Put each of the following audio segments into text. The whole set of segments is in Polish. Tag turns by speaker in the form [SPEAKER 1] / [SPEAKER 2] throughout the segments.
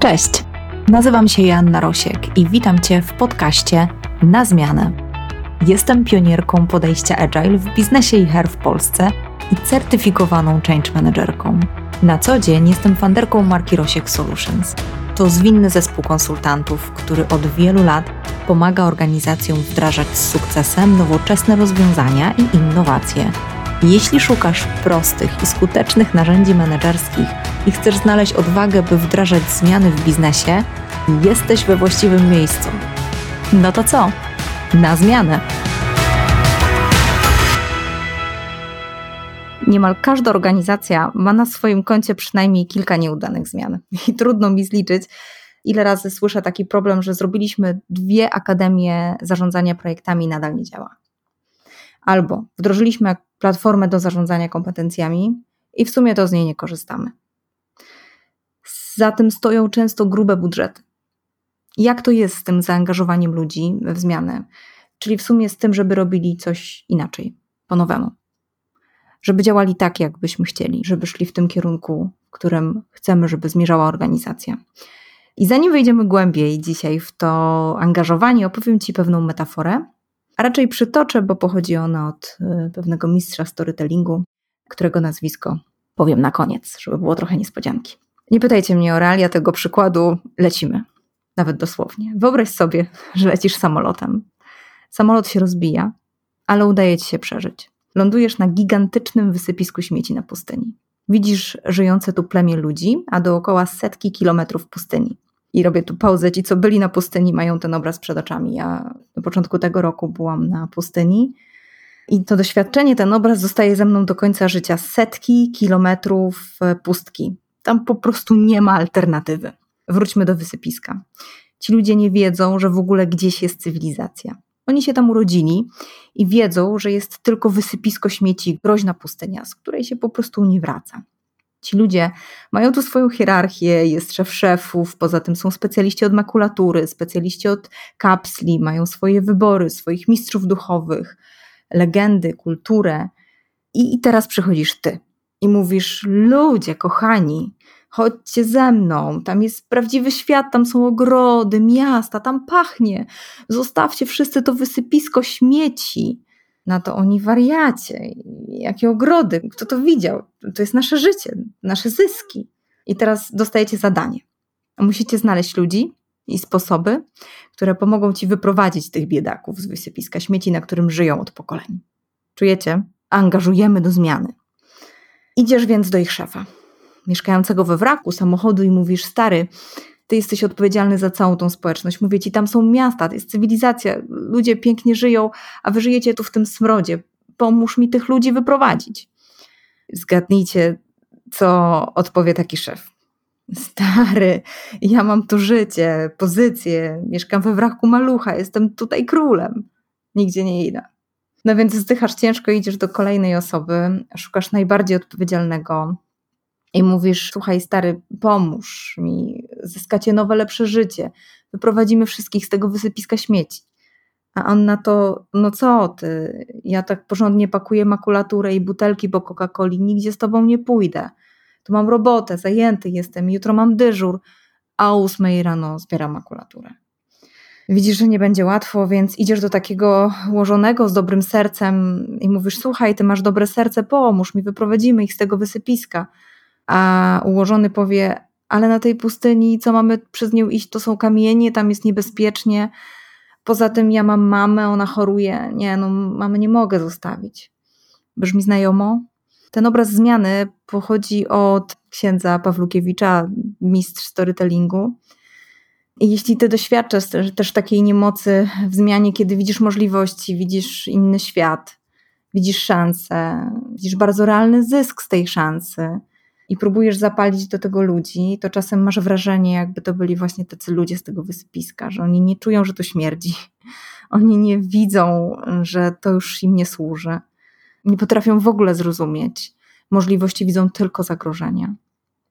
[SPEAKER 1] Cześć, nazywam się Joanna Rosiek i witam Cię w podcaście Na Zmianę. Jestem pionierką podejścia Agile w biznesie i HR w Polsce i certyfikowaną change managerką. Na co dzień jestem fanderką marki Rosiek Solutions. To zwinny zespół konsultantów, który od wielu lat pomaga organizacjom wdrażać z sukcesem nowoczesne rozwiązania i innowacje. Jeśli szukasz prostych i skutecznych narzędzi menedżerskich i chcesz znaleźć odwagę, by wdrażać zmiany w biznesie, jesteś we właściwym miejscu. No to co? Na zmianę! Niemal każda organizacja ma na swoim koncie przynajmniej kilka nieudanych zmian. I trudno mi zliczyć, ile razy słyszę taki problem, że zrobiliśmy dwie akademie zarządzania projektami i nadal nie działa. Albo wdrożyliśmy platformę do zarządzania kompetencjami i w sumie to z niej nie korzystamy. Za tym stoją często grube budżety. Jak to jest z tym zaangażowaniem ludzi w zmianę? Czyli w sumie z tym, żeby robili coś inaczej, po nowemu. Żeby działali tak, jakbyśmy chcieli, żeby szli w tym kierunku, w którym chcemy, żeby zmierzała organizacja. I zanim wejdziemy głębiej dzisiaj w to angażowanie, opowiem Ci pewną metaforę, a raczej przytoczę, bo pochodzi ona od y, pewnego mistrza storytellingu, którego nazwisko powiem na koniec, żeby było trochę niespodzianki. Nie pytajcie mnie o realia tego przykładu, lecimy. Nawet dosłownie. Wyobraź sobie, że lecisz samolotem. Samolot się rozbija, ale udaje ci się przeżyć. Lądujesz na gigantycznym wysypisku śmieci na pustyni. Widzisz żyjące tu plemię ludzi, a dookoła setki kilometrów pustyni. I robię tu pauzę. Ci, co byli na pustyni, mają ten obraz przed oczami. Ja na początku tego roku byłam na pustyni i to doświadczenie, ten obraz zostaje ze mną do końca życia. Setki kilometrów e, pustki. Tam po prostu nie ma alternatywy. Wróćmy do wysypiska. Ci ludzie nie wiedzą, że w ogóle gdzieś jest cywilizacja. Oni się tam urodzili i wiedzą, że jest tylko wysypisko śmieci, groźna pustynia, z której się po prostu nie wraca. Ci ludzie mają tu swoją hierarchię, jest szef szefów, poza tym są specjaliści od makulatury, specjaliści od kapsli, mają swoje wybory, swoich mistrzów duchowych, legendy, kulturę. I, teraz przychodzisz ty i mówisz: Ludzie, kochani, chodźcie ze mną, tam jest prawdziwy świat, tam są ogrody, miasta, tam pachnie. Zostawcie wszyscy to wysypisko śmieci. Na to oni wariacie, jakie ogrody, kto to widział? To jest nasze życie, nasze zyski. I teraz dostajecie zadanie. Musicie znaleźć ludzi i sposoby, które pomogą ci wyprowadzić tych biedaków z wysypiska śmieci, na którym żyją od pokoleń. Czujecie? Angażujemy do zmiany. Idziesz więc do ich szefa, mieszkającego we wraku samochodu, i mówisz: Stary, ty jesteś odpowiedzialny za całą tą społeczność. Mówię ci, tam są miasta, to jest cywilizacja, ludzie pięknie żyją, a wy żyjecie tu w tym smrodzie. Pomóż mi tych ludzi wyprowadzić. Zgadnijcie, co odpowie taki szef. Stary, ja mam tu życie, pozycję, mieszkam we wraku malucha, jestem tutaj królem. Nigdzie nie idę. No więc zdychasz ciężko, idziesz do kolejnej osoby, szukasz najbardziej odpowiedzialnego i mówisz: Słuchaj, stary, pomóż mi, zyskacie nowe, lepsze życie, wyprowadzimy wszystkich z tego wysypiska śmieci. A on na to: No co ty, ja tak porządnie pakuję makulaturę i butelki po Coca-Coli, nigdzie z tobą nie pójdę. Tu mam robotę, zajęty jestem, jutro mam dyżur, a o ósmej rano zbieram makulaturę widzisz, że nie będzie łatwo, więc idziesz do takiego ułożonego z dobrym sercem i mówisz: Słuchaj, ty masz dobre serce, pomóż mi, wyprowadzimy ich z tego wysypiska. A ułożony powie: Ale na tej pustyni, co mamy przez nią iść, to są kamienie, tam jest niebezpiecznie. Poza tym ja mam mamę, ona choruje. Nie, no, mamy nie mogę zostawić. Brzmi znajomo? Ten obraz zmiany pochodzi od księdza Pawlukiewicza, mistrz storytellingu. Jeśli ty doświadczasz też takiej niemocy w zmianie, kiedy widzisz możliwości, widzisz inny świat, widzisz szansę, widzisz bardzo realny zysk z tej szansy i próbujesz zapalić do tego ludzi, to czasem masz wrażenie, jakby to byli właśnie tacy ludzie z tego wysypiska, że oni nie czują, że to śmierdzi. Oni nie widzą, że to już im nie służy. Nie potrafią w ogóle zrozumieć. Możliwości widzą tylko zagrożenia.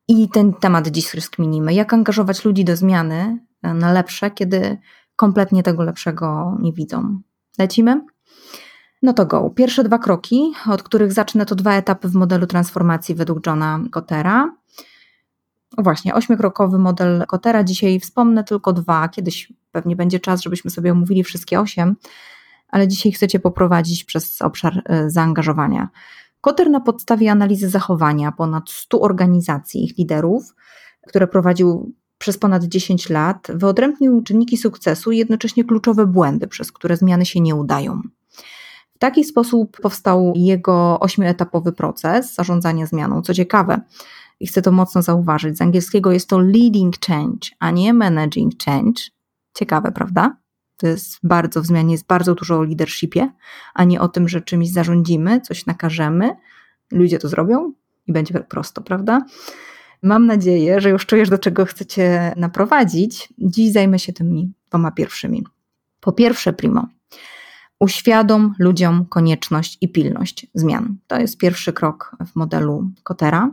[SPEAKER 1] I ten temat dziś rozkminimy. Jak angażować ludzi do zmiany, na lepsze, kiedy kompletnie tego lepszego nie widzą. Lecimy? No to go. Pierwsze dwa kroki, od których zacznę, to dwa etapy w modelu transformacji według Johna Gottera. właśnie, ośmiokrokowy model Kotera. Dzisiaj wspomnę tylko dwa. Kiedyś pewnie będzie czas, żebyśmy sobie omówili wszystkie osiem, ale dzisiaj chcecie poprowadzić przez obszar e, zaangażowania. Koter na podstawie analizy zachowania ponad 100 organizacji, ich liderów, które prowadził przez ponad 10 lat, wyodrębnił czynniki sukcesu i jednocześnie kluczowe błędy, przez które zmiany się nie udają. W taki sposób powstał jego ośmioetapowy proces zarządzania zmianą. Co ciekawe, i chcę to mocno zauważyć, z angielskiego jest to leading change, a nie managing change. Ciekawe, prawda? To jest bardzo w zmianie, jest bardzo dużo o leadershipie, a nie o tym, że czymś zarządzimy, coś nakażemy, ludzie to zrobią i będzie prosto, prawda? Mam nadzieję, że już czujesz, do czego chcecie naprowadzić. Dziś zajmę się tymi dwoma pierwszymi. Po pierwsze, primo, uświadom ludziom konieczność i pilność zmian. To jest pierwszy krok w modelu Kotera.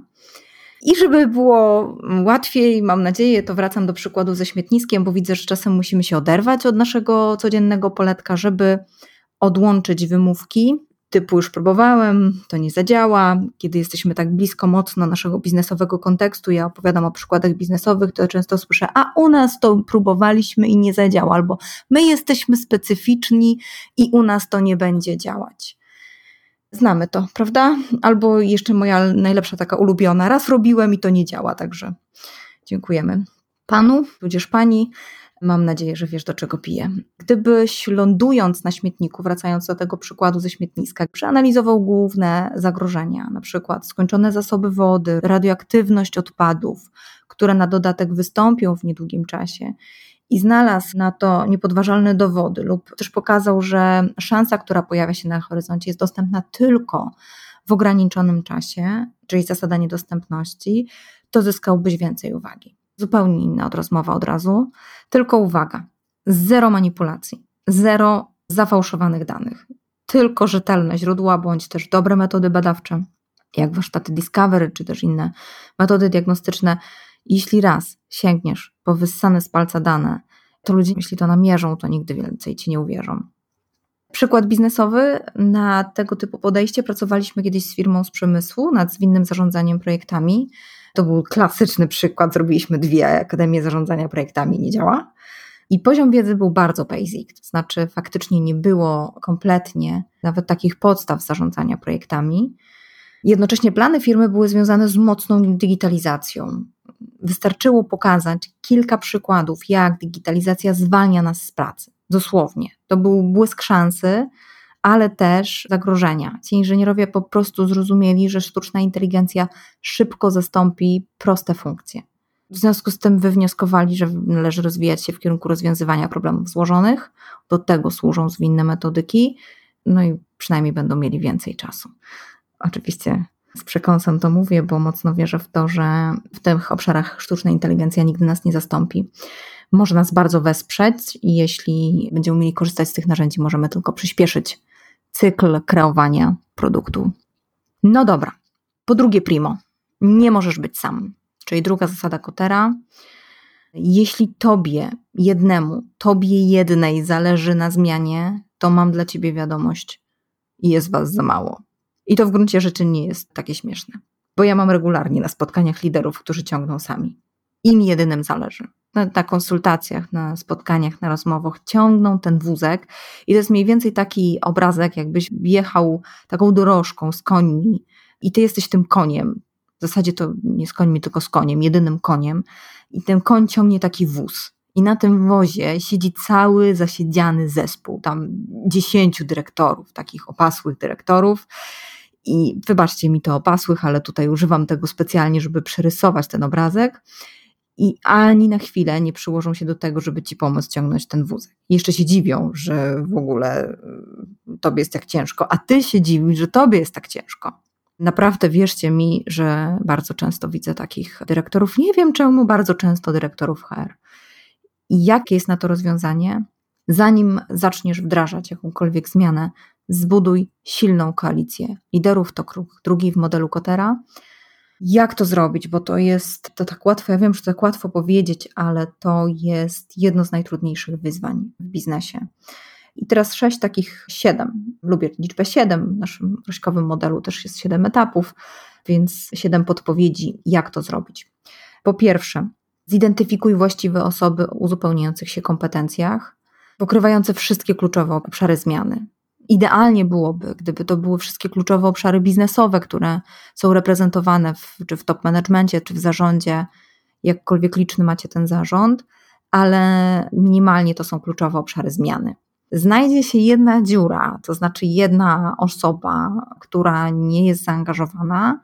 [SPEAKER 1] I żeby było łatwiej, mam nadzieję, to wracam do przykładu ze śmietniskiem, bo widzę, że czasem musimy się oderwać od naszego codziennego poletka, żeby odłączyć wymówki typu już próbowałem, to nie zadziała. Kiedy jesteśmy tak blisko mocno naszego biznesowego kontekstu, ja opowiadam o przykładach biznesowych, to często słyszę, a u nas to próbowaliśmy i nie zadziała, albo my jesteśmy specyficzni i u nas to nie będzie działać. Znamy to, prawda? Albo jeszcze moja najlepsza taka ulubiona, raz robiłem i to nie działa, także dziękujemy panu, tudzież pani. Mam nadzieję, że wiesz, do czego piję. Gdybyś lądując na śmietniku, wracając do tego przykładu ze śmietniska, przeanalizował główne zagrożenia, na przykład skończone zasoby wody, radioaktywność odpadów, które na dodatek wystąpią w niedługim czasie, i znalazł na to niepodważalne dowody, lub też pokazał, że szansa, która pojawia się na horyzoncie, jest dostępna tylko w ograniczonym czasie, czyli zasada niedostępności, to zyskałbyś więcej uwagi. Zupełnie inna od rozmowa od razu, tylko uwaga, zero manipulacji, zero zafałszowanych danych, tylko rzetelne źródła bądź też dobre metody badawcze, jak warsztaty Discovery czy też inne metody diagnostyczne. Jeśli raz sięgniesz po wyssane z palca dane, to ludzie, jeśli to namierzą, to nigdy więcej ci nie uwierzą. Przykład biznesowy na tego typu podejście pracowaliśmy kiedyś z firmą z przemysłu nad zwinnym zarządzaniem projektami. To był klasyczny przykład. Zrobiliśmy dwie akademie zarządzania projektami, nie działa. I poziom wiedzy był bardzo basic, to znaczy faktycznie nie było kompletnie nawet takich podstaw zarządzania projektami. Jednocześnie plany firmy były związane z mocną digitalizacją. Wystarczyło pokazać kilka przykładów, jak digitalizacja zwalnia nas z pracy. Dosłownie. To był błysk szansy, ale też zagrożenia. Ci inżynierowie po prostu zrozumieli, że sztuczna inteligencja szybko zastąpi proste funkcje. W związku z tym wywnioskowali, że należy rozwijać się w kierunku rozwiązywania problemów złożonych. Do tego służą zwinne metodyki, no i przynajmniej będą mieli więcej czasu. Oczywiście z przekąsem to mówię, bo mocno wierzę w to, że w tych obszarach sztuczna inteligencja nigdy nas nie zastąpi. Może nas bardzo wesprzeć i jeśli będziemy umieli korzystać z tych narzędzi, możemy tylko przyspieszyć cykl kreowania produktu. No dobra. Po drugie, primo, nie możesz być sam. Czyli druga zasada Kotera. Jeśli tobie jednemu, tobie jednej zależy na zmianie, to mam dla ciebie wiadomość: jest was za mało. I to w gruncie rzeczy nie jest takie śmieszne, bo ja mam regularnie na spotkaniach liderów, którzy ciągną sami. Im jedynym zależy na, na, konsultacjach, na spotkaniach, na rozmowach ciągną ten wózek i to jest mniej więcej taki obrazek, jakbyś jechał taką dorożką z końmi i ty jesteś tym koniem. W zasadzie to nie z końmi, tylko z koniem, jedynym koniem. I ten koń ciągnie taki wóz. I na tym wozie siedzi cały zasiedziany zespół, tam dziesięciu dyrektorów, takich opasłych dyrektorów. I wybaczcie mi to opasłych, ale tutaj używam tego specjalnie, żeby przerysować ten obrazek i ani na chwilę nie przyłożą się do tego, żeby ci pomóc ciągnąć ten wózek. Jeszcze się dziwią, że w ogóle y, tobie jest tak ciężko, a ty się dziwisz, że tobie jest tak ciężko. Naprawdę wierzcie mi, że bardzo często widzę takich dyrektorów. Nie wiem czemu, bardzo często dyrektorów HR. I jakie jest na to rozwiązanie? Zanim zaczniesz wdrażać jakąkolwiek zmianę, zbuduj silną koalicję liderów. To krok drugi w modelu Kotera jak to zrobić, bo to jest to tak łatwo, ja wiem, że to tak łatwo powiedzieć, ale to jest jedno z najtrudniejszych wyzwań w biznesie. I teraz sześć takich, siedem, lubię liczbę siedem, w naszym rośkowym modelu też jest siedem etapów, więc siedem podpowiedzi, jak to zrobić. Po pierwsze, zidentyfikuj właściwe osoby o uzupełniających się kompetencjach, pokrywające wszystkie kluczowe obszary zmiany. Idealnie byłoby, gdyby to były wszystkie kluczowe obszary biznesowe, które są reprezentowane w, czy w top managemencie, czy w zarządzie, jakkolwiek liczny macie ten zarząd, ale minimalnie to są kluczowe obszary zmiany. Znajdzie się jedna dziura, to znaczy jedna osoba, która nie jest zaangażowana,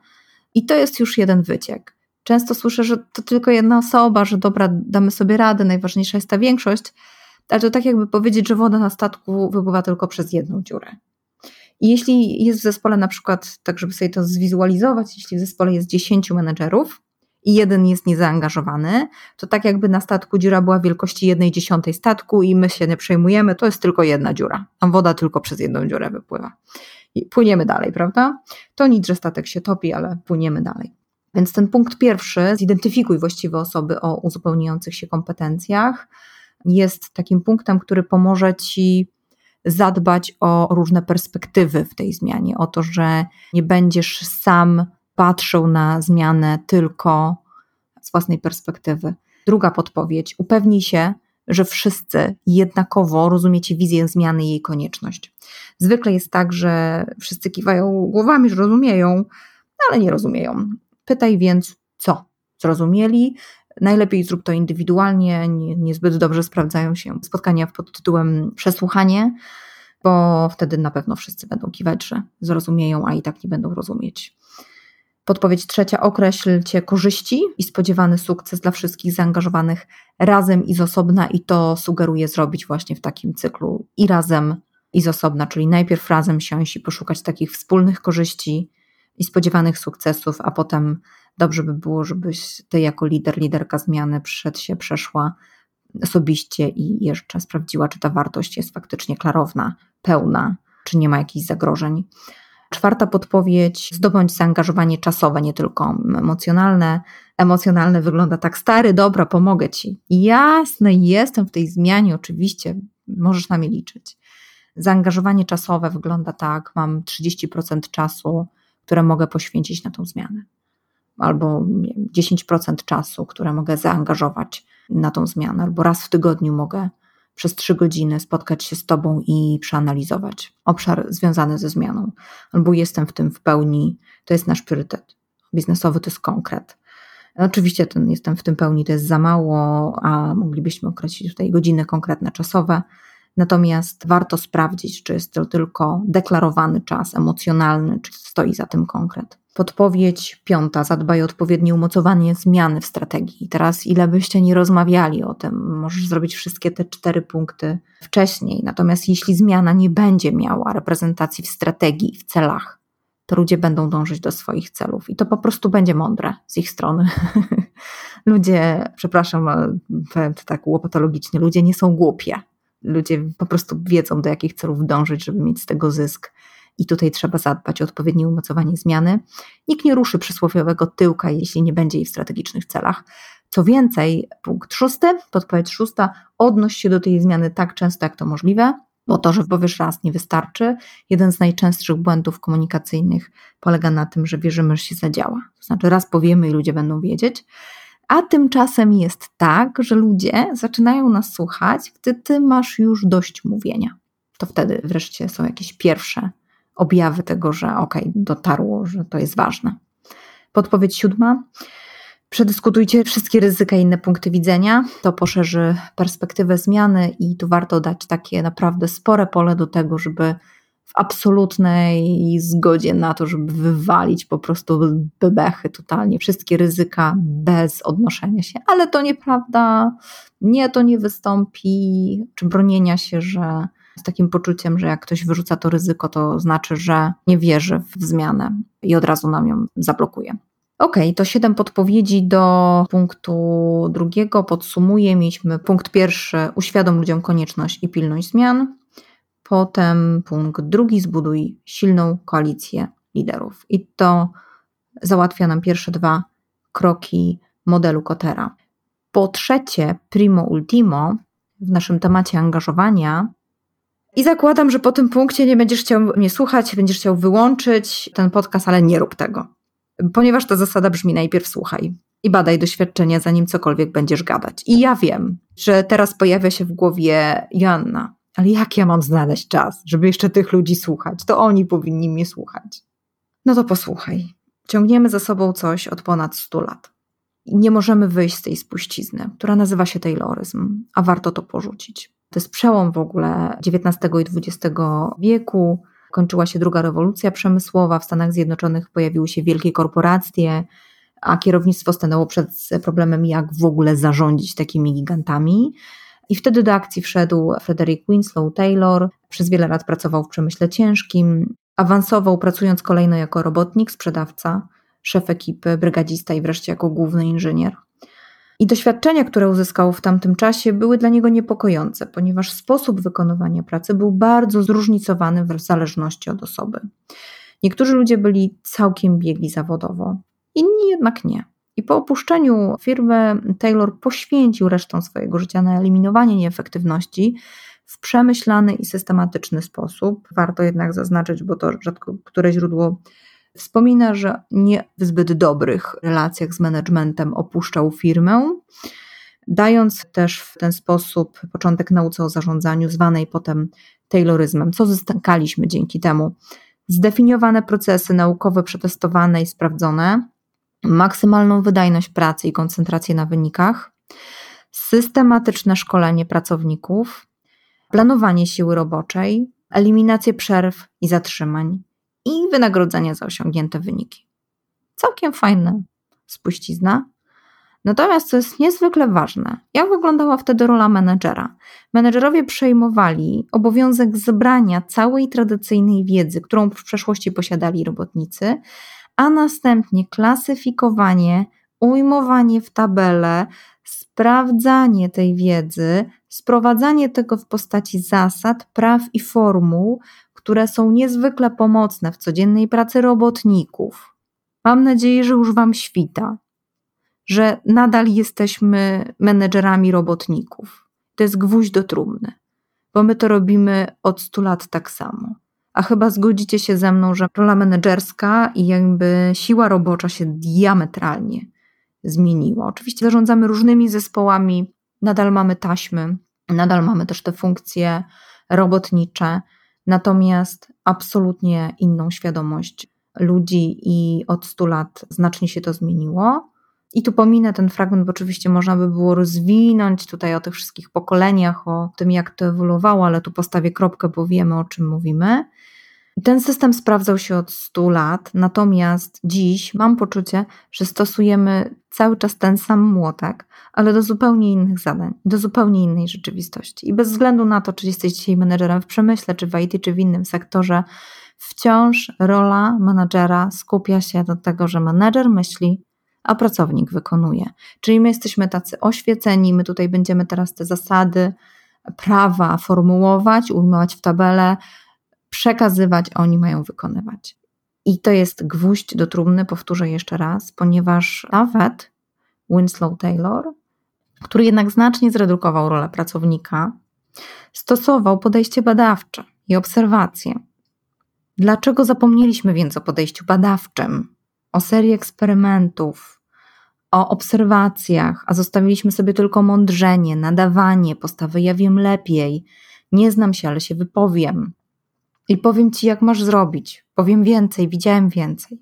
[SPEAKER 1] i to jest już jeden wyciek. Często słyszę, że to tylko jedna osoba, że dobra, damy sobie radę, najważniejsza jest ta większość, ale to tak jakby powiedzieć, że woda na statku wypływa tylko przez jedną dziurę. I jeśli jest w zespole na przykład, tak żeby sobie to zwizualizować, jeśli w zespole jest 10 menedżerów i jeden jest niezaangażowany, to tak jakby na statku dziura była wielkości jednej dziesiątej statku i my się nie przejmujemy, to jest tylko jedna dziura. Tam woda tylko przez jedną dziurę wypływa. I płyniemy dalej, prawda? To nic, że statek się topi, ale płyniemy dalej. Więc ten punkt pierwszy, zidentyfikuj właściwe osoby o uzupełniających się kompetencjach, jest takim punktem, który pomoże ci zadbać o różne perspektywy w tej zmianie, o to, że nie będziesz sam patrzył na zmianę tylko z własnej perspektywy. Druga podpowiedź: upewnij się, że wszyscy jednakowo rozumiecie wizję zmiany i jej konieczność. Zwykle jest tak, że wszyscy kiwają głowami, że rozumieją, ale nie rozumieją. Pytaj więc, co zrozumieli. Najlepiej zrób to indywidualnie, nie, niezbyt dobrze sprawdzają się spotkania pod tytułem przesłuchanie, bo wtedy na pewno wszyscy będą kiwać, że zrozumieją, a i tak nie będą rozumieć. Podpowiedź trzecia: określcie korzyści i spodziewany sukces dla wszystkich zaangażowanych razem i z osobna, i to sugeruję zrobić właśnie w takim cyklu i razem, i z osobna, czyli najpierw razem siąść i poszukać takich wspólnych korzyści i spodziewanych sukcesów, a potem dobrze by było, żebyś ty jako lider, liderka zmiany przed się przeszła osobiście i jeszcze sprawdziła, czy ta wartość jest faktycznie klarowna, pełna, czy nie ma jakichś zagrożeń. Czwarta podpowiedź: zdobądź zaangażowanie czasowe, nie tylko emocjonalne. Emocjonalne wygląda tak, stary, dobra, pomogę ci. Jasne, jestem w tej zmianie, oczywiście, możesz na mnie liczyć. Zaangażowanie czasowe wygląda tak, mam 30% czasu, które mogę poświęcić na tą zmianę, albo 10% czasu, które mogę zaangażować na tą zmianę, albo raz w tygodniu mogę przez trzy godziny spotkać się z Tobą i przeanalizować obszar związany ze zmianą, albo jestem w tym w pełni, to jest nasz priorytet. Biznesowy to jest konkret. Oczywiście ten jestem w tym pełni to jest za mało, a moglibyśmy określić tutaj godziny konkretne czasowe. Natomiast warto sprawdzić, czy jest to tylko deklarowany czas emocjonalny, czy stoi za tym konkret. Podpowiedź piąta, zadbaj o odpowiednie umocowanie zmiany w strategii. Teraz, ile byście nie rozmawiali o tym, możesz zrobić wszystkie te cztery punkty wcześniej. Natomiast jeśli zmiana nie będzie miała reprezentacji w strategii, w celach, to ludzie będą dążyć do swoich celów i to po prostu będzie mądre z ich strony. ludzie, przepraszam, powiem to tak łopatologicznie, ludzie nie są głupie. Ludzie po prostu wiedzą, do jakich celów dążyć, żeby mieć z tego zysk i tutaj trzeba zadbać o odpowiednie umocowanie zmiany. Nikt nie ruszy przysłowiowego tyłka, jeśli nie będzie jej w strategicznych celach. Co więcej, punkt szósty, podpowiedź szósta, odnoś się do tej zmiany tak często, jak to możliwe, bo to, że powiesz raz, nie wystarczy. Jeden z najczęstszych błędów komunikacyjnych polega na tym, że wierzymy, że się zadziała. To znaczy, raz powiemy i ludzie będą wiedzieć. A tymczasem jest tak, że ludzie zaczynają nas słuchać, gdy ty masz już dość mówienia. To wtedy wreszcie są jakieś pierwsze objawy tego, że okay, dotarło, że to jest ważne. Podpowiedź siódma. Przedyskutujcie wszystkie ryzyka i inne punkty widzenia. To poszerzy perspektywę zmiany i tu warto dać takie naprawdę spore pole do tego, żeby w absolutnej zgodzie na to, żeby wywalić po prostu bebechy totalnie, wszystkie ryzyka bez odnoszenia się. Ale to nieprawda, nie, to nie wystąpi, czy bronienia się, że z takim poczuciem, że jak ktoś wyrzuca to ryzyko, to znaczy, że nie wierzy w zmianę i od razu nam ją zablokuje. Ok, to siedem podpowiedzi do punktu drugiego. Podsumuję. Mieliśmy punkt pierwszy: uświadom ludziom konieczność i pilność zmian. Potem punkt drugi: zbuduj silną koalicję liderów. I to załatwia nam pierwsze dwa kroki modelu Kotera. Po trzecie, primo ultimo, w naszym temacie angażowania, i zakładam, że po tym punkcie nie będziesz chciał mnie słuchać, będziesz chciał wyłączyć ten podcast, ale nie rób tego. Ponieważ ta zasada brzmi najpierw słuchaj. i badaj doświadczenia, zanim cokolwiek będziesz gadać. I ja wiem, że teraz pojawia się w głowie Joanna, ale jak ja mam znaleźć czas, żeby jeszcze tych ludzi słuchać? To oni powinni mnie słuchać. No to posłuchaj. Ciągniemy za sobą coś od ponad 100 lat. Nie możemy wyjść z tej spuścizny, która nazywa się Tayloryzm, a warto to porzucić. To jest przełom w ogóle XIX i XX wieku. Kończyła się druga rewolucja przemysłowa, w Stanach Zjednoczonych pojawiły się wielkie korporacje, a kierownictwo stanęło przed problemem, jak w ogóle zarządzić takimi gigantami. I wtedy do akcji wszedł Frederick Winslow Taylor. Przez wiele lat pracował w przemyśle ciężkim, awansował pracując kolejno jako robotnik, sprzedawca, szef ekipy, brygadzista i wreszcie jako główny inżynier. I doświadczenia, które uzyskał w tamtym czasie, były dla niego niepokojące, ponieważ sposób wykonywania pracy był bardzo zróżnicowany w zależności od osoby. Niektórzy ludzie byli całkiem biegli zawodowo, inni jednak nie. I po opuszczeniu firmy Taylor poświęcił resztę swojego życia na eliminowanie nieefektywności w przemyślany i systematyczny sposób. Warto jednak zaznaczyć, bo to rzadko które źródło wspomina, że nie w zbyt dobrych relacjach z managementem opuszczał firmę, dając też w ten sposób początek nauce o zarządzaniu, zwanej potem Tayloryzmem. Co zyskaliśmy dzięki temu? Zdefiniowane procesy naukowe, przetestowane i sprawdzone, maksymalną wydajność pracy i koncentrację na wynikach, systematyczne szkolenie pracowników, planowanie siły roboczej, eliminację przerw i zatrzymań i wynagrodzenia za osiągnięte wyniki. Całkiem fajna spuścizna. Natomiast co jest niezwykle ważne, jak wyglądała wtedy rola menedżera? Menedżerowie przejmowali obowiązek zebrania całej tradycyjnej wiedzy, którą w przeszłości posiadali robotnicy, a następnie klasyfikowanie, ujmowanie w tabelę, sprawdzanie tej wiedzy, sprowadzanie tego w postaci zasad, praw i formuł, które są niezwykle pomocne w codziennej pracy robotników. Mam nadzieję, że już Wam świta, że nadal jesteśmy menedżerami robotników. To jest gwóźdź do trumny, bo my to robimy od 100 lat tak samo a chyba zgodzicie się ze mną, że rola menedżerska i jakby siła robocza się diametralnie zmieniła. Oczywiście zarządzamy różnymi zespołami, nadal mamy taśmy, nadal mamy też te funkcje robotnicze, natomiast absolutnie inną świadomość ludzi i od 100 lat znacznie się to zmieniło. I tu pominę ten fragment, bo oczywiście można by było rozwinąć tutaj o tych wszystkich pokoleniach, o tym, jak to ewoluowało, ale tu postawię kropkę, bo wiemy, o czym mówimy. Ten system sprawdzał się od 100 lat, natomiast dziś mam poczucie, że stosujemy cały czas ten sam młotek, ale do zupełnie innych zadań, do zupełnie innej rzeczywistości. I bez względu na to, czy jesteś dzisiaj menedżerem w przemyśle, czy w IT, czy w innym sektorze, wciąż rola menedżera skupia się do tego, że menedżer myśli, a pracownik wykonuje. Czyli my jesteśmy tacy oświeceni, my tutaj będziemy teraz te zasady, prawa formułować, ujmować w tabelę, przekazywać, oni mają wykonywać. I to jest gwóźdź do trumny, powtórzę jeszcze raz, ponieważ nawet Winslow Taylor, który jednak znacznie zredukował rolę pracownika, stosował podejście badawcze i obserwacje. Dlaczego zapomnieliśmy więc o podejściu badawczym, o serii eksperymentów, o obserwacjach, a zostawiliśmy sobie tylko mądrzenie, nadawanie, postawę ja wiem lepiej, nie znam się, ale się wypowiem, i powiem ci, jak masz zrobić. Powiem więcej, widziałem więcej.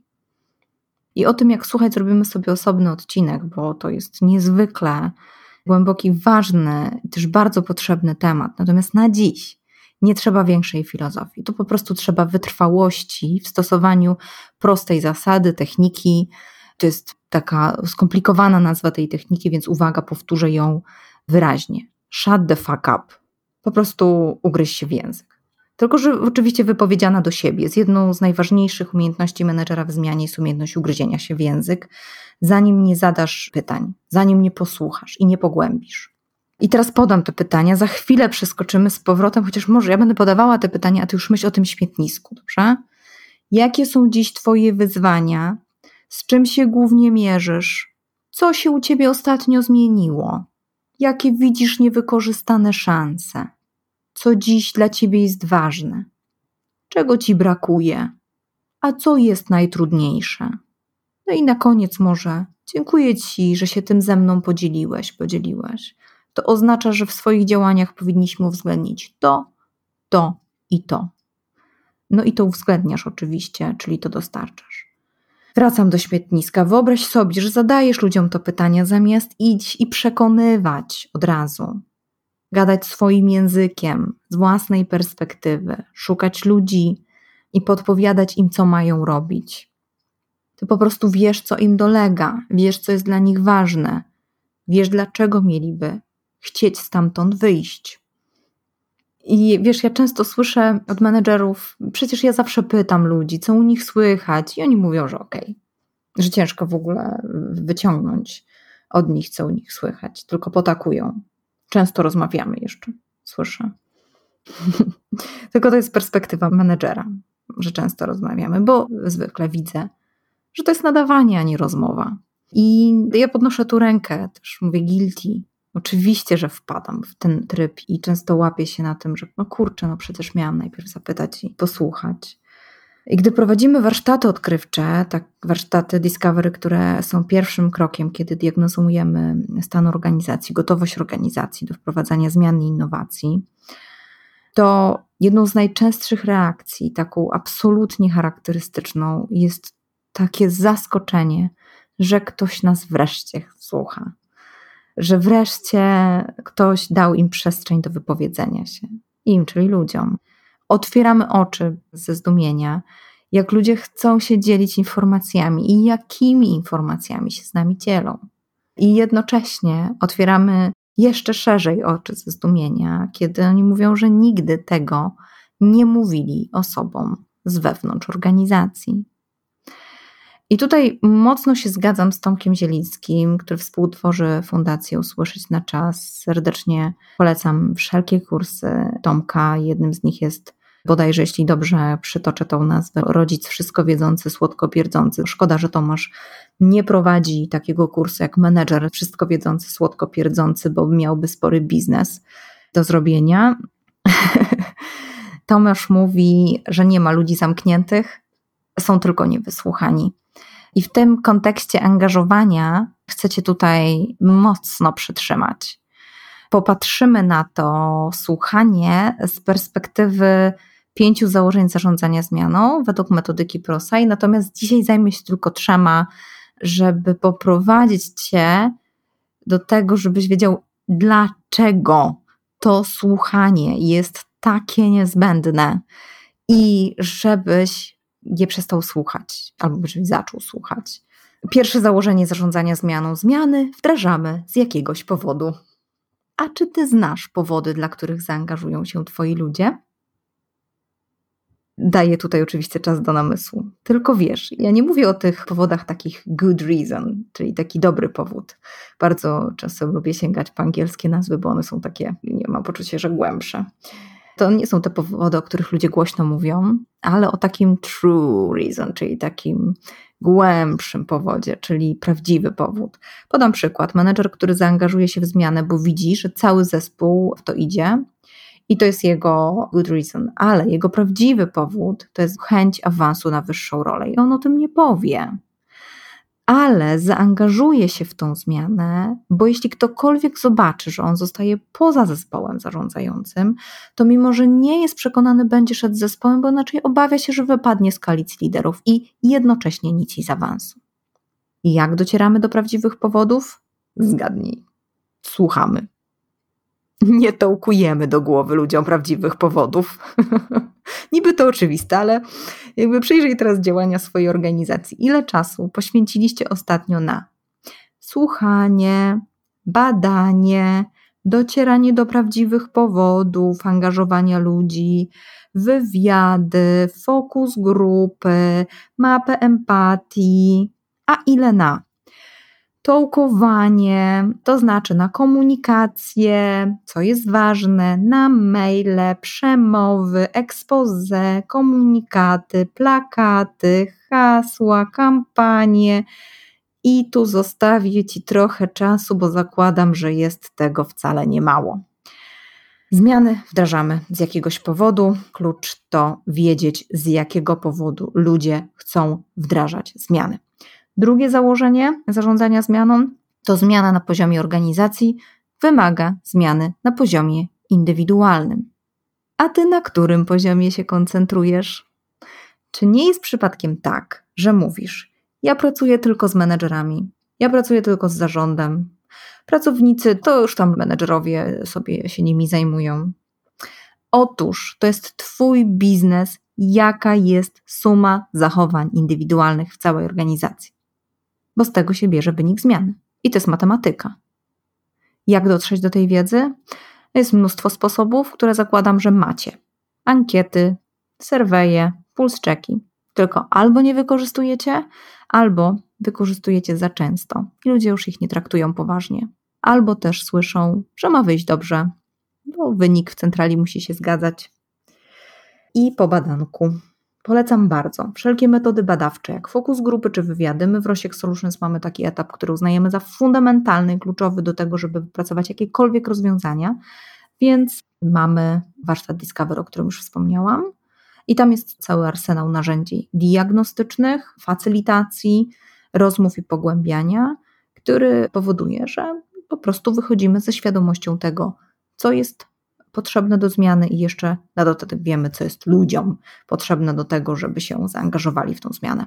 [SPEAKER 1] I o tym, jak słuchać, zrobimy sobie osobny odcinek, bo to jest niezwykle głęboki, ważny, też bardzo potrzebny temat. Natomiast na dziś nie trzeba większej filozofii. Tu po prostu trzeba wytrwałości w stosowaniu prostej zasady, techniki. To jest taka skomplikowana nazwa tej techniki, więc uwaga, powtórzę ją wyraźnie. Shut the fuck up. Po prostu ugryź się w język. Tylko, że oczywiście wypowiedziana do siebie. Z jedną z najważniejszych umiejętności menedżera w zmianie jest umiejętność ugryzienia się w język, zanim nie zadasz pytań, zanim nie posłuchasz i nie pogłębisz. I teraz podam te pytania, za chwilę przeskoczymy z powrotem, chociaż może ja będę podawała te pytania, a ty już myśl o tym śmietnisku, dobrze? Jakie są dziś Twoje wyzwania? Z czym się głównie mierzysz? Co się u Ciebie ostatnio zmieniło? Jakie widzisz niewykorzystane szanse? Co dziś dla ciebie jest ważne, czego ci brakuje, a co jest najtrudniejsze. No i na koniec może dziękuję Ci, że się tym ze mną podzieliłeś, podzieliłeś. To oznacza, że w swoich działaniach powinniśmy uwzględnić to, to i to. No i to uwzględniasz oczywiście, czyli to dostarczasz. Wracam do śmietniska. Wyobraź sobie, że zadajesz ludziom to pytanie, zamiast iść i przekonywać od razu. Gadać swoim językiem, z własnej perspektywy, szukać ludzi i podpowiadać im, co mają robić. Ty po prostu wiesz, co im dolega, wiesz, co jest dla nich ważne, wiesz, dlaczego mieliby chcieć stamtąd wyjść. I wiesz, ja często słyszę od menedżerów, przecież ja zawsze pytam ludzi, co u nich słychać, i oni mówią, że okej, okay, że ciężko w ogóle wyciągnąć od nich, co u nich słychać, tylko potakują. Często rozmawiamy jeszcze, słyszę. tylko to jest perspektywa menedżera, że często rozmawiamy, bo zwykle widzę, że to jest nadawanie, a nie rozmowa. I ja podnoszę tu rękę, też mówię guilty, Oczywiście, że wpadam w ten tryb i często łapię się na tym, że no kurczę, no przecież miałam najpierw zapytać i posłuchać. I gdy prowadzimy warsztaty odkrywcze, tak warsztaty Discovery, które są pierwszym krokiem, kiedy diagnozujemy stan organizacji, gotowość organizacji do wprowadzania zmian i innowacji, to jedną z najczęstszych reakcji, taką absolutnie charakterystyczną, jest takie zaskoczenie, że ktoś nas wreszcie słucha że wreszcie ktoś dał im przestrzeń do wypowiedzenia się. Im, czyli ludziom. Otwieramy oczy ze zdumienia, jak ludzie chcą się dzielić informacjami i jakimi informacjami się z nami dzielą. I jednocześnie otwieramy jeszcze szerzej oczy ze zdumienia, kiedy oni mówią, że nigdy tego nie mówili osobom z wewnątrz organizacji. I tutaj mocno się zgadzam z Tomkiem Zielińskim, który współtworzy Fundację Usłyszeć na Czas. Serdecznie polecam wszelkie kursy Tomka. Jednym z nich jest bodajże, jeśli dobrze przytoczę tą nazwę, rodzic wszystko wiedzący, słodko pierdzący. Szkoda, że Tomasz nie prowadzi takiego kursu jak menedżer wszystko wiedzący, słodko pierdzący, bo miałby spory biznes do zrobienia. Tomasz mówi, że nie ma ludzi zamkniętych, są tylko niewysłuchani. I w tym kontekście angażowania chcecie tutaj mocno przytrzymać. Popatrzymy na to słuchanie z perspektywy pięciu założeń zarządzania zmianą według metodyki ProSci, natomiast dzisiaj zajmę się tylko trzema, żeby poprowadzić Cię do tego, żebyś wiedział, dlaczego to słuchanie jest takie niezbędne i żebyś je przestał słuchać, albo żebyś zaczął słuchać. Pierwsze założenie zarządzania zmianą. Zmiany wdrażamy z jakiegoś powodu. A czy ty znasz powody, dla których zaangażują się twoi ludzie? Daję tutaj oczywiście czas do namysłu. Tylko wiesz, ja nie mówię o tych powodach takich good reason, czyli taki dobry powód. Bardzo czasem lubię sięgać po angielskie nazwy, bo one są takie, nie mam poczucia, że głębsze to nie są te powody, o których ludzie głośno mówią, ale o takim true reason, czyli takim głębszym powodzie, czyli prawdziwy powód. Podam przykład. Menedżer, który zaangażuje się w zmianę, bo widzi, że cały zespół w to idzie i to jest jego good reason, ale jego prawdziwy powód to jest chęć awansu na wyższą rolę i on o tym nie powie ale zaangażuje się w tą zmianę, bo jeśli ktokolwiek zobaczy, że on zostaje poza zespołem zarządzającym, to mimo, że nie jest przekonany, będzie szedł z zespołem, bo inaczej obawia się, że wypadnie z koalicji liderów i jednocześnie nic z awansu. Jak docieramy do prawdziwych powodów? Zgadnij. Słuchamy. Nie tołkujemy do głowy ludziom prawdziwych powodów. Niby to oczywiste, ale jakby przyjrzyj teraz działania swojej organizacji. Ile czasu poświęciliście ostatnio na słuchanie, badanie, docieranie do prawdziwych powodów, angażowania ludzi, wywiady, fokus grupy, mapę empatii, a ile na tołkowanie, to znaczy na komunikację, co jest ważne, na maile, przemowy, expose, komunikaty, plakaty, hasła, kampanie. I tu zostawię Ci trochę czasu, bo zakładam, że jest tego wcale nie mało. Zmiany wdrażamy z jakiegoś powodu. Klucz to wiedzieć, z jakiego powodu ludzie chcą wdrażać zmiany. Drugie założenie zarządzania zmianą to zmiana na poziomie organizacji wymaga zmiany na poziomie indywidualnym. A ty na którym poziomie się koncentrujesz? Czy nie jest przypadkiem tak, że mówisz: Ja pracuję tylko z menedżerami, ja pracuję tylko z zarządem, pracownicy to już tam menedżerowie sobie się nimi zajmują. Otóż to jest Twój biznes, jaka jest suma zachowań indywidualnych w całej organizacji. Bo z tego się bierze wynik zmiany. I to jest matematyka. Jak dotrzeć do tej wiedzy? Jest mnóstwo sposobów, które zakładam, że macie. Ankiety, serweje, puls checki. Tylko albo nie wykorzystujecie, albo wykorzystujecie za często i ludzie już ich nie traktują poważnie. Albo też słyszą, że ma wyjść dobrze, bo wynik w centrali musi się zgadzać. I po badanku. Polecam bardzo. Wszelkie metody badawcze, jak fokus grupy czy wywiady. My w Rosiek Solutions mamy taki etap, który uznajemy za fundamentalny, kluczowy do tego, żeby wypracować jakiekolwiek rozwiązania. Więc mamy warsztat Discover, o którym już wspomniałam. I tam jest cały arsenał narzędzi diagnostycznych, facylitacji, rozmów i pogłębiania, który powoduje, że po prostu wychodzimy ze świadomością tego, co jest potrzebne do zmiany i jeszcze na dodatek wiemy, co jest ludziom potrzebne do tego, żeby się zaangażowali w tą zmianę.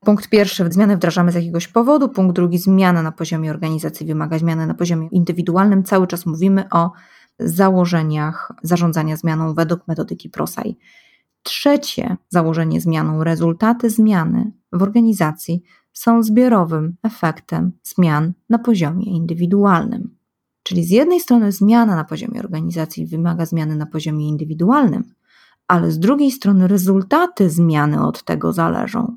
[SPEAKER 1] Punkt pierwszy, zmianę wdrażamy z jakiegoś powodu. Punkt drugi, zmiana na poziomie organizacji wymaga zmiany na poziomie indywidualnym. Cały czas mówimy o założeniach zarządzania zmianą według metodyki ProSci. Trzecie założenie zmianą, rezultaty zmiany w organizacji są zbiorowym efektem zmian na poziomie indywidualnym. Czyli z jednej strony zmiana na poziomie organizacji wymaga zmiany na poziomie indywidualnym, ale z drugiej strony rezultaty zmiany od tego zależą.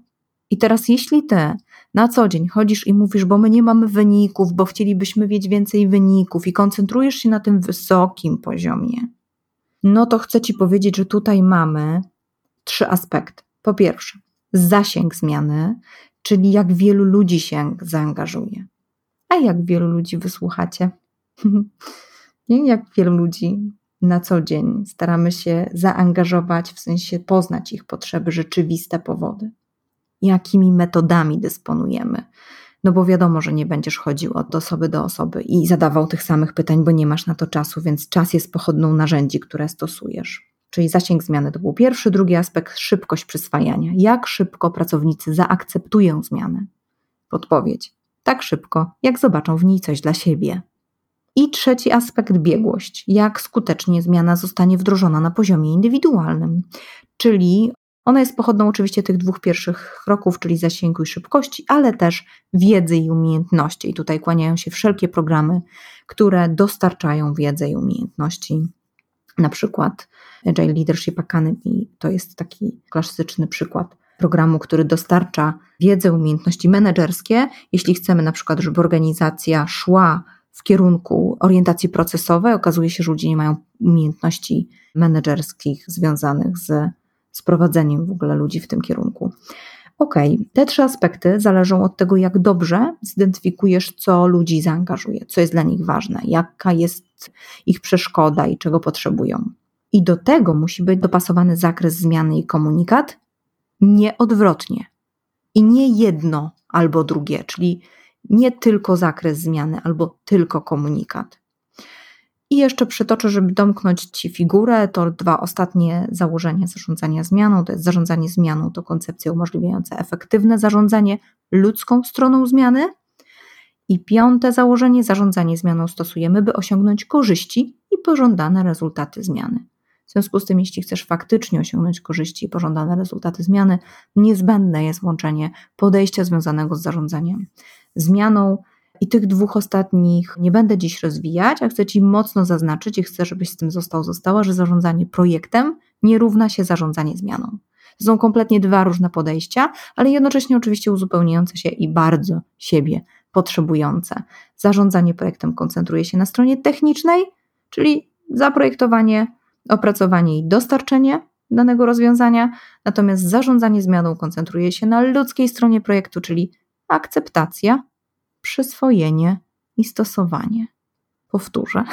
[SPEAKER 1] I teraz, jeśli ty na co dzień chodzisz i mówisz, bo my nie mamy wyników, bo chcielibyśmy mieć więcej wyników i koncentrujesz się na tym wysokim poziomie, no to chcę ci powiedzieć, że tutaj mamy trzy aspekty. Po pierwsze, zasięg zmiany, czyli jak wielu ludzi się zaangażuje. A jak wielu ludzi wysłuchacie? Nie jak wielu ludzi na co dzień staramy się zaangażować, w sensie poznać ich potrzeby, rzeczywiste powody. Jakimi metodami dysponujemy? No bo wiadomo, że nie będziesz chodził od osoby do osoby i zadawał tych samych pytań, bo nie masz na to czasu, więc czas jest pochodną narzędzi, które stosujesz. Czyli zasięg zmiany to był pierwszy, drugi aspekt szybkość przyswajania. Jak szybko pracownicy zaakceptują zmianę? Podpowiedź. Tak szybko, jak zobaczą w niej coś dla siebie. I trzeci aspekt biegłość. Jak skutecznie zmiana zostanie wdrożona na poziomie indywidualnym. Czyli ona jest pochodną oczywiście tych dwóch pierwszych kroków, czyli zasięgu i szybkości, ale też wiedzy i umiejętności. I tutaj kłaniają się wszelkie programy, które dostarczają wiedzę i umiejętności. Na przykład Agile Leadership Academy to jest taki klasyczny przykład programu, który dostarcza wiedzę, umiejętności menedżerskie. Jeśli chcemy na przykład, żeby organizacja szła w kierunku orientacji procesowej, okazuje się, że ludzie nie mają umiejętności menedżerskich związanych z, z prowadzeniem w ogóle ludzi w tym kierunku. Ok, te trzy aspekty zależą od tego, jak dobrze zidentyfikujesz, co ludzi zaangażuje, co jest dla nich ważne, jaka jest ich przeszkoda i czego potrzebują. I do tego musi być dopasowany zakres zmiany i komunikat, nie odwrotnie. I nie jedno albo drugie, czyli nie tylko zakres zmiany albo tylko komunikat. I jeszcze przytoczę, żeby domknąć Ci figurę, to dwa ostatnie założenia zarządzania zmianą. To jest zarządzanie zmianą, to koncepcja umożliwiająca efektywne zarządzanie ludzką stroną zmiany. I piąte założenie, zarządzanie zmianą stosujemy, by osiągnąć korzyści i pożądane rezultaty zmiany. W związku z tym, jeśli chcesz faktycznie osiągnąć korzyści i pożądane rezultaty zmiany, niezbędne jest łączenie podejścia związanego z zarządzaniem zmianą. I tych dwóch ostatnich nie będę dziś rozwijać, a chcę Ci mocno zaznaczyć i chcę, żebyś z tym został, została, że zarządzanie projektem nie równa się zarządzanie zmianą. To są kompletnie dwa różne podejścia, ale jednocześnie oczywiście uzupełniające się i bardzo siebie potrzebujące. Zarządzanie projektem koncentruje się na stronie technicznej, czyli zaprojektowanie, opracowanie i dostarczenie danego rozwiązania, natomiast zarządzanie zmianą koncentruje się na ludzkiej stronie projektu, czyli akceptacja, przyswojenie i stosowanie. Powtórzę.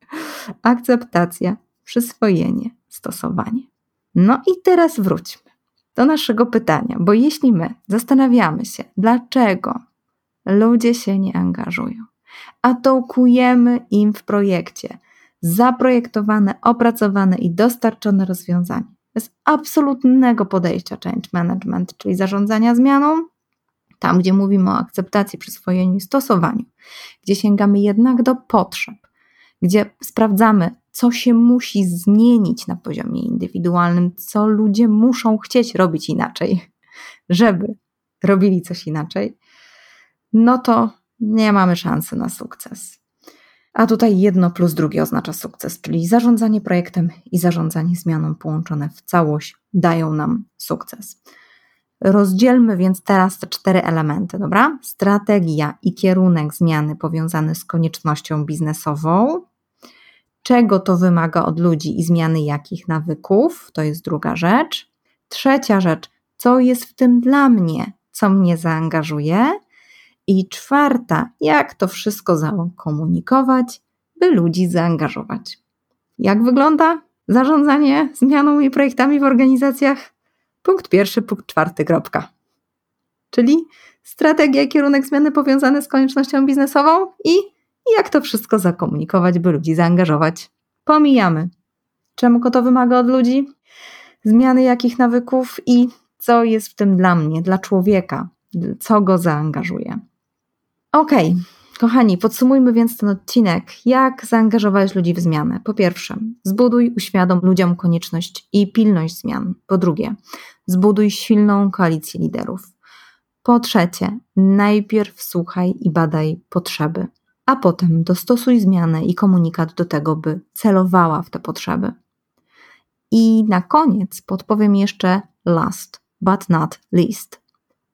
[SPEAKER 1] akceptacja, przyswojenie, stosowanie. No i teraz wróćmy. do naszego pytania, bo jeśli my zastanawiamy się, dlaczego ludzie się nie angażują, a dołkujemy im w projekcie zaprojektowane, opracowane i dostarczone rozwiązanie, bez absolutnego podejścia change management, czyli zarządzania zmianą, tam gdzie mówimy o akceptacji, przyswojeniu i stosowaniu, gdzie sięgamy jednak do potrzeb, gdzie sprawdzamy, co się musi zmienić na poziomie indywidualnym, co ludzie muszą chcieć robić inaczej, żeby robili coś inaczej, no to nie mamy szansy na sukces. A tutaj jedno plus drugie oznacza sukces, czyli zarządzanie projektem i zarządzanie zmianą połączone w całość dają nam sukces. Rozdzielmy więc teraz te cztery elementy, dobra? Strategia i kierunek zmiany powiązany z koniecznością biznesową, czego to wymaga od ludzi i zmiany jakich nawyków, to jest druga rzecz. Trzecia rzecz, co jest w tym dla mnie, co mnie zaangażuje. I czwarta, jak to wszystko zakomunikować, by ludzi zaangażować. Jak wygląda zarządzanie zmianą i projektami w organizacjach? Punkt pierwszy, punkt czwarty, kropka. Czyli strategia kierunek zmiany powiązane z koniecznością biznesową i jak to wszystko zakomunikować, by ludzi zaangażować. Pomijamy. Czemu to wymaga od ludzi? Zmiany jakich nawyków i co jest w tym dla mnie, dla człowieka, co go zaangażuje. Okej, okay. Kochani, podsumujmy więc ten odcinek. Jak zaangażować ludzi w zmianę? Po pierwsze, zbuduj, uświadom ludziom konieczność i pilność zmian. Po drugie, zbuduj silną koalicję liderów. Po trzecie, najpierw słuchaj i badaj potrzeby, a potem dostosuj zmianę i komunikat do tego, by celowała w te potrzeby. I na koniec podpowiem jeszcze last, but not least.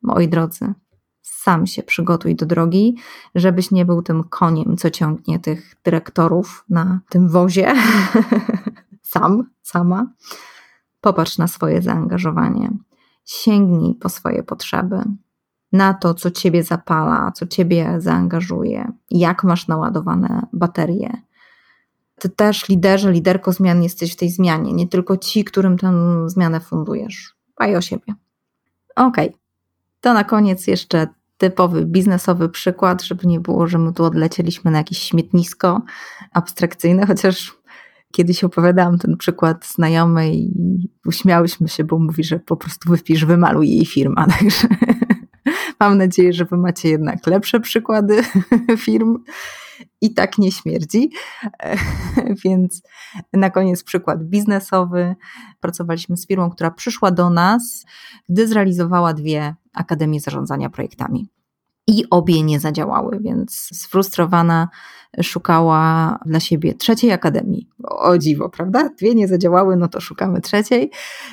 [SPEAKER 1] Moi drodzy, sam się przygotuj do drogi, żebyś nie był tym koniem, co ciągnie tych dyrektorów na tym wozie. sam, sama. Popatrz na swoje zaangażowanie. Sięgnij po swoje potrzeby, na to, co ciebie zapala, co ciebie zaangażuje, jak masz naładowane baterie. Ty też, liderze, liderko zmian, jesteś w tej zmianie, nie tylko ci, którym tę zmianę fundujesz. Dbaj o siebie. Okej. Okay. To na koniec jeszcze typowy biznesowy przykład, żeby nie było, że my tu odlecieliśmy na jakieś śmietnisko abstrakcyjne, chociaż kiedyś opowiadałam ten przykład znajomej i uśmiałyśmy się, bo mówi, że po prostu wypisz, wymaluj jej firma. Także mam nadzieję, że wy macie jednak lepsze przykłady firm i tak nie śmierdzi. Więc na koniec przykład biznesowy. Pracowaliśmy z firmą, która przyszła do nas, gdy zrealizowała dwie akademie zarządzania projektami. I obie nie zadziałały, więc sfrustrowana szukała dla siebie trzeciej akademii. O dziwo, prawda? Dwie nie zadziałały, no to szukamy trzeciej.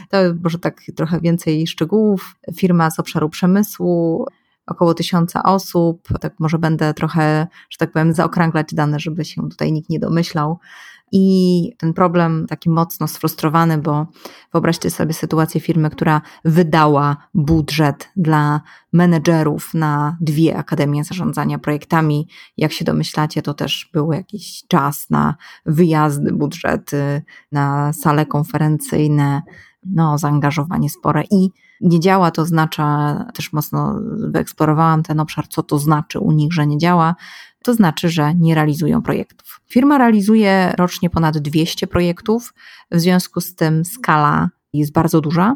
[SPEAKER 1] To może tak trochę więcej szczegółów. Firma z obszaru przemysłu, około tysiąca osób. Tak może będę trochę, że tak powiem, zaokrąglać dane, żeby się tutaj nikt nie domyślał. I ten problem taki mocno sfrustrowany, bo wyobraźcie sobie sytuację firmy, która wydała budżet dla menedżerów na dwie akademie zarządzania projektami. Jak się domyślacie, to też był jakiś czas na wyjazdy, budżety, na sale konferencyjne, no, zaangażowanie spore i nie działa, to oznacza, też mocno wyeksplorowałam ten obszar, co to znaczy u nich, że nie działa, to znaczy, że nie realizują projektów. Firma realizuje rocznie ponad 200 projektów, w związku z tym skala jest bardzo duża,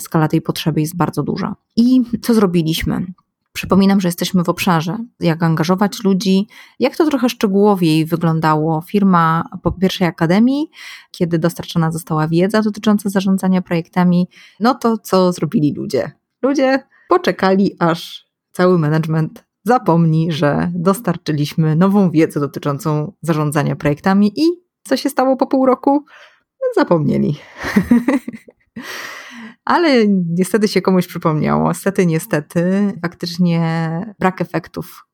[SPEAKER 1] skala tej potrzeby jest bardzo duża. I co zrobiliśmy? Przypominam, że jesteśmy w obszarze, jak angażować ludzi, jak to trochę szczegółowiej wyglądało. Firma po pierwszej akademii, kiedy dostarczona została wiedza dotycząca zarządzania projektami, no to co zrobili ludzie? Ludzie poczekali, aż cały management zapomni, że dostarczyliśmy nową wiedzę dotyczącą zarządzania projektami i co się stało po pół roku? Zapomnieli. Ale niestety się komuś przypomniało. Niestety, niestety, faktycznie brak efektów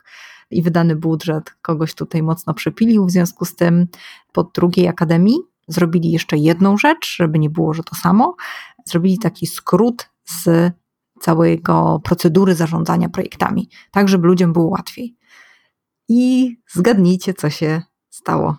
[SPEAKER 1] i wydany budżet kogoś tutaj mocno przepilił. W związku z tym po drugiej akademii zrobili jeszcze jedną rzecz, żeby nie było, że to samo. Zrobili taki skrót z całego procedury zarządzania projektami, tak żeby ludziom było łatwiej. I zgadnijcie, co się stało.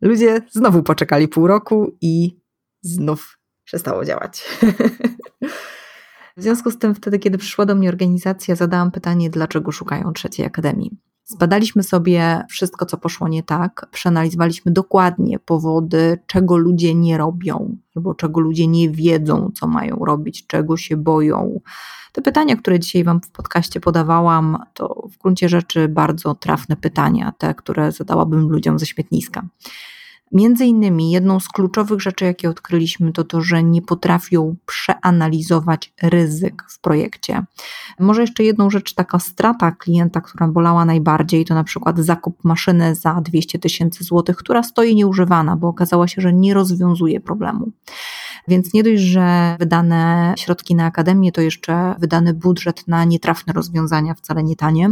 [SPEAKER 1] Ludzie znowu poczekali pół roku i znów przestało działać. W związku z tym, wtedy, kiedy przyszła do mnie organizacja, zadałam pytanie, dlaczego szukają trzeciej akademii. Zbadaliśmy sobie wszystko, co poszło nie tak, przeanalizowaliśmy dokładnie powody, czego ludzie nie robią, albo czego ludzie nie wiedzą, co mają robić, czego się boją. Te pytania, które dzisiaj Wam w podcaście podawałam, to w gruncie rzeczy bardzo trafne pytania, te, które zadałabym ludziom ze śmietniska. Między innymi jedną z kluczowych rzeczy, jakie odkryliśmy, to to, że nie potrafią przeanalizować ryzyk w projekcie. Może jeszcze jedną rzecz, taka strata klienta, która bolała najbardziej, to na przykład zakup maszyny za 200 tysięcy złotych, która stoi nieużywana, bo okazało się, że nie rozwiązuje problemu. Więc nie dość, że wydane środki na akademię, to jeszcze wydany budżet na nietrafne rozwiązania, wcale nie tanie.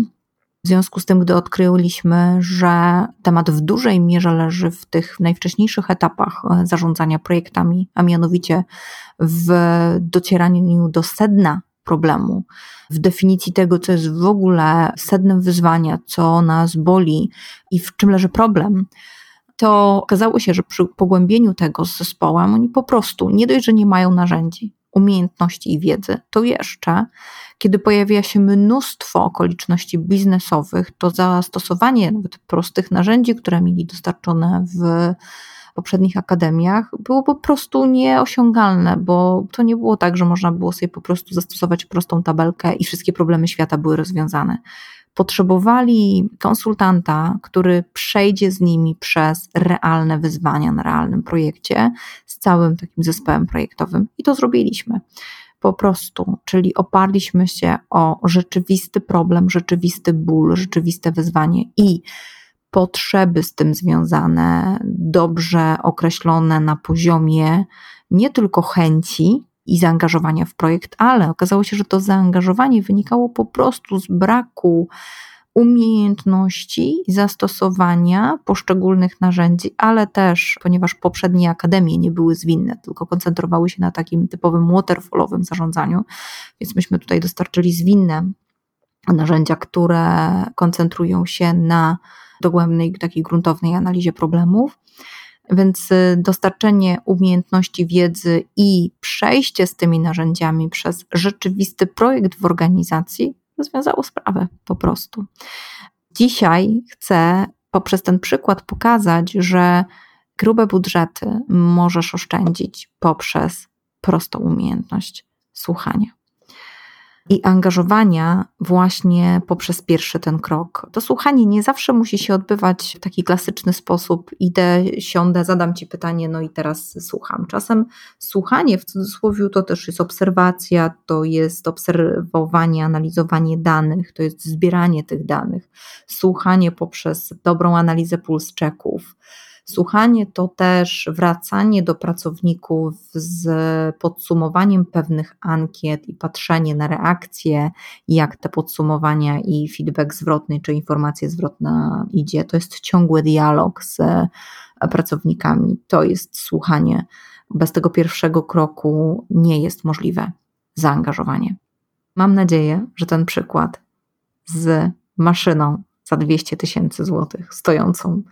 [SPEAKER 1] W związku z tym, gdy odkryliśmy, że temat w dużej mierze leży w tych najwcześniejszych etapach e, zarządzania projektami, a mianowicie w docieraniu do sedna problemu, w definicji tego, co jest w ogóle sednem wyzwania, co nas boli i w czym leży problem, to okazało się, że przy pogłębieniu tego z zespołem oni po prostu nie dość, że nie mają narzędzi, umiejętności i wiedzy, to jeszcze, kiedy pojawia się mnóstwo okoliczności biznesowych, to zastosowanie nawet prostych narzędzi, które mieli dostarczone w poprzednich akademiach, było po prostu nieosiągalne, bo to nie było tak, że można było sobie po prostu zastosować prostą tabelkę i wszystkie problemy świata były rozwiązane potrzebowali konsultanta, który przejdzie z nimi przez realne wyzwania na realnym projekcie, z całym takim zespołem projektowym i to zrobiliśmy. Po prostu, czyli oparliśmy się o rzeczywisty problem, rzeczywisty ból, rzeczywiste wyzwanie i potrzeby z tym związane, dobrze określone na poziomie nie tylko chęci, i zaangażowania w projekt, ale okazało się, że to zaangażowanie wynikało po prostu z braku umiejętności zastosowania poszczególnych narzędzi, ale też, ponieważ poprzednie akademie nie były zwinne, tylko koncentrowały się na takim typowym waterfallowym zarządzaniu, więc myśmy tutaj dostarczyli zwinne narzędzia, które koncentrują się na dogłębnej, takiej gruntownej analizie problemów. Więc y, dostarczenie umiejętności, wiedzy i przejście z tymi narzędziami przez rzeczywisty projekt w organizacji rozwiązało sprawę po prostu. Dzisiaj chcę poprzez ten przykład pokazać, że grube budżety możesz oszczędzić poprzez prostą umiejętność słuchania i angażowania właśnie poprzez pierwszy ten krok. To słuchanie nie zawsze musi się odbywać w taki klasyczny sposób. Idę, siądę, zadam ci pytanie, no i teraz słucham. Czasem słuchanie w cudzysłowie to też jest obserwacja, to jest obserwowanie, analizowanie danych, to jest zbieranie tych danych, słuchanie poprzez dobrą analizę puls czeków Słuchanie to też wracanie do pracowników z podsumowaniem pewnych ankiet i patrzenie na reakcje, jak te podsumowania i feedback zwrotny czy informacja zwrotna idzie. To jest ciągły dialog z pracownikami, to jest słuchanie. Bez tego pierwszego kroku nie jest możliwe zaangażowanie. Mam nadzieję, że ten przykład z maszyną za 200 tysięcy złotych stojącą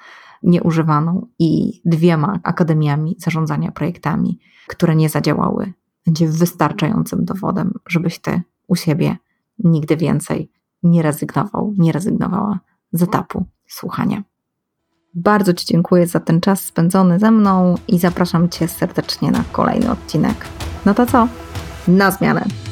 [SPEAKER 1] nieużywaną i dwiema akademiami zarządzania projektami, które nie zadziałały, będzie wystarczającym dowodem, żebyś ty u siebie nigdy więcej nie rezygnował, nie rezygnowała z etapu słuchania. Bardzo Ci dziękuję za ten czas spędzony ze mną i zapraszam Cię serdecznie na kolejny odcinek. No to co? Na zmianę!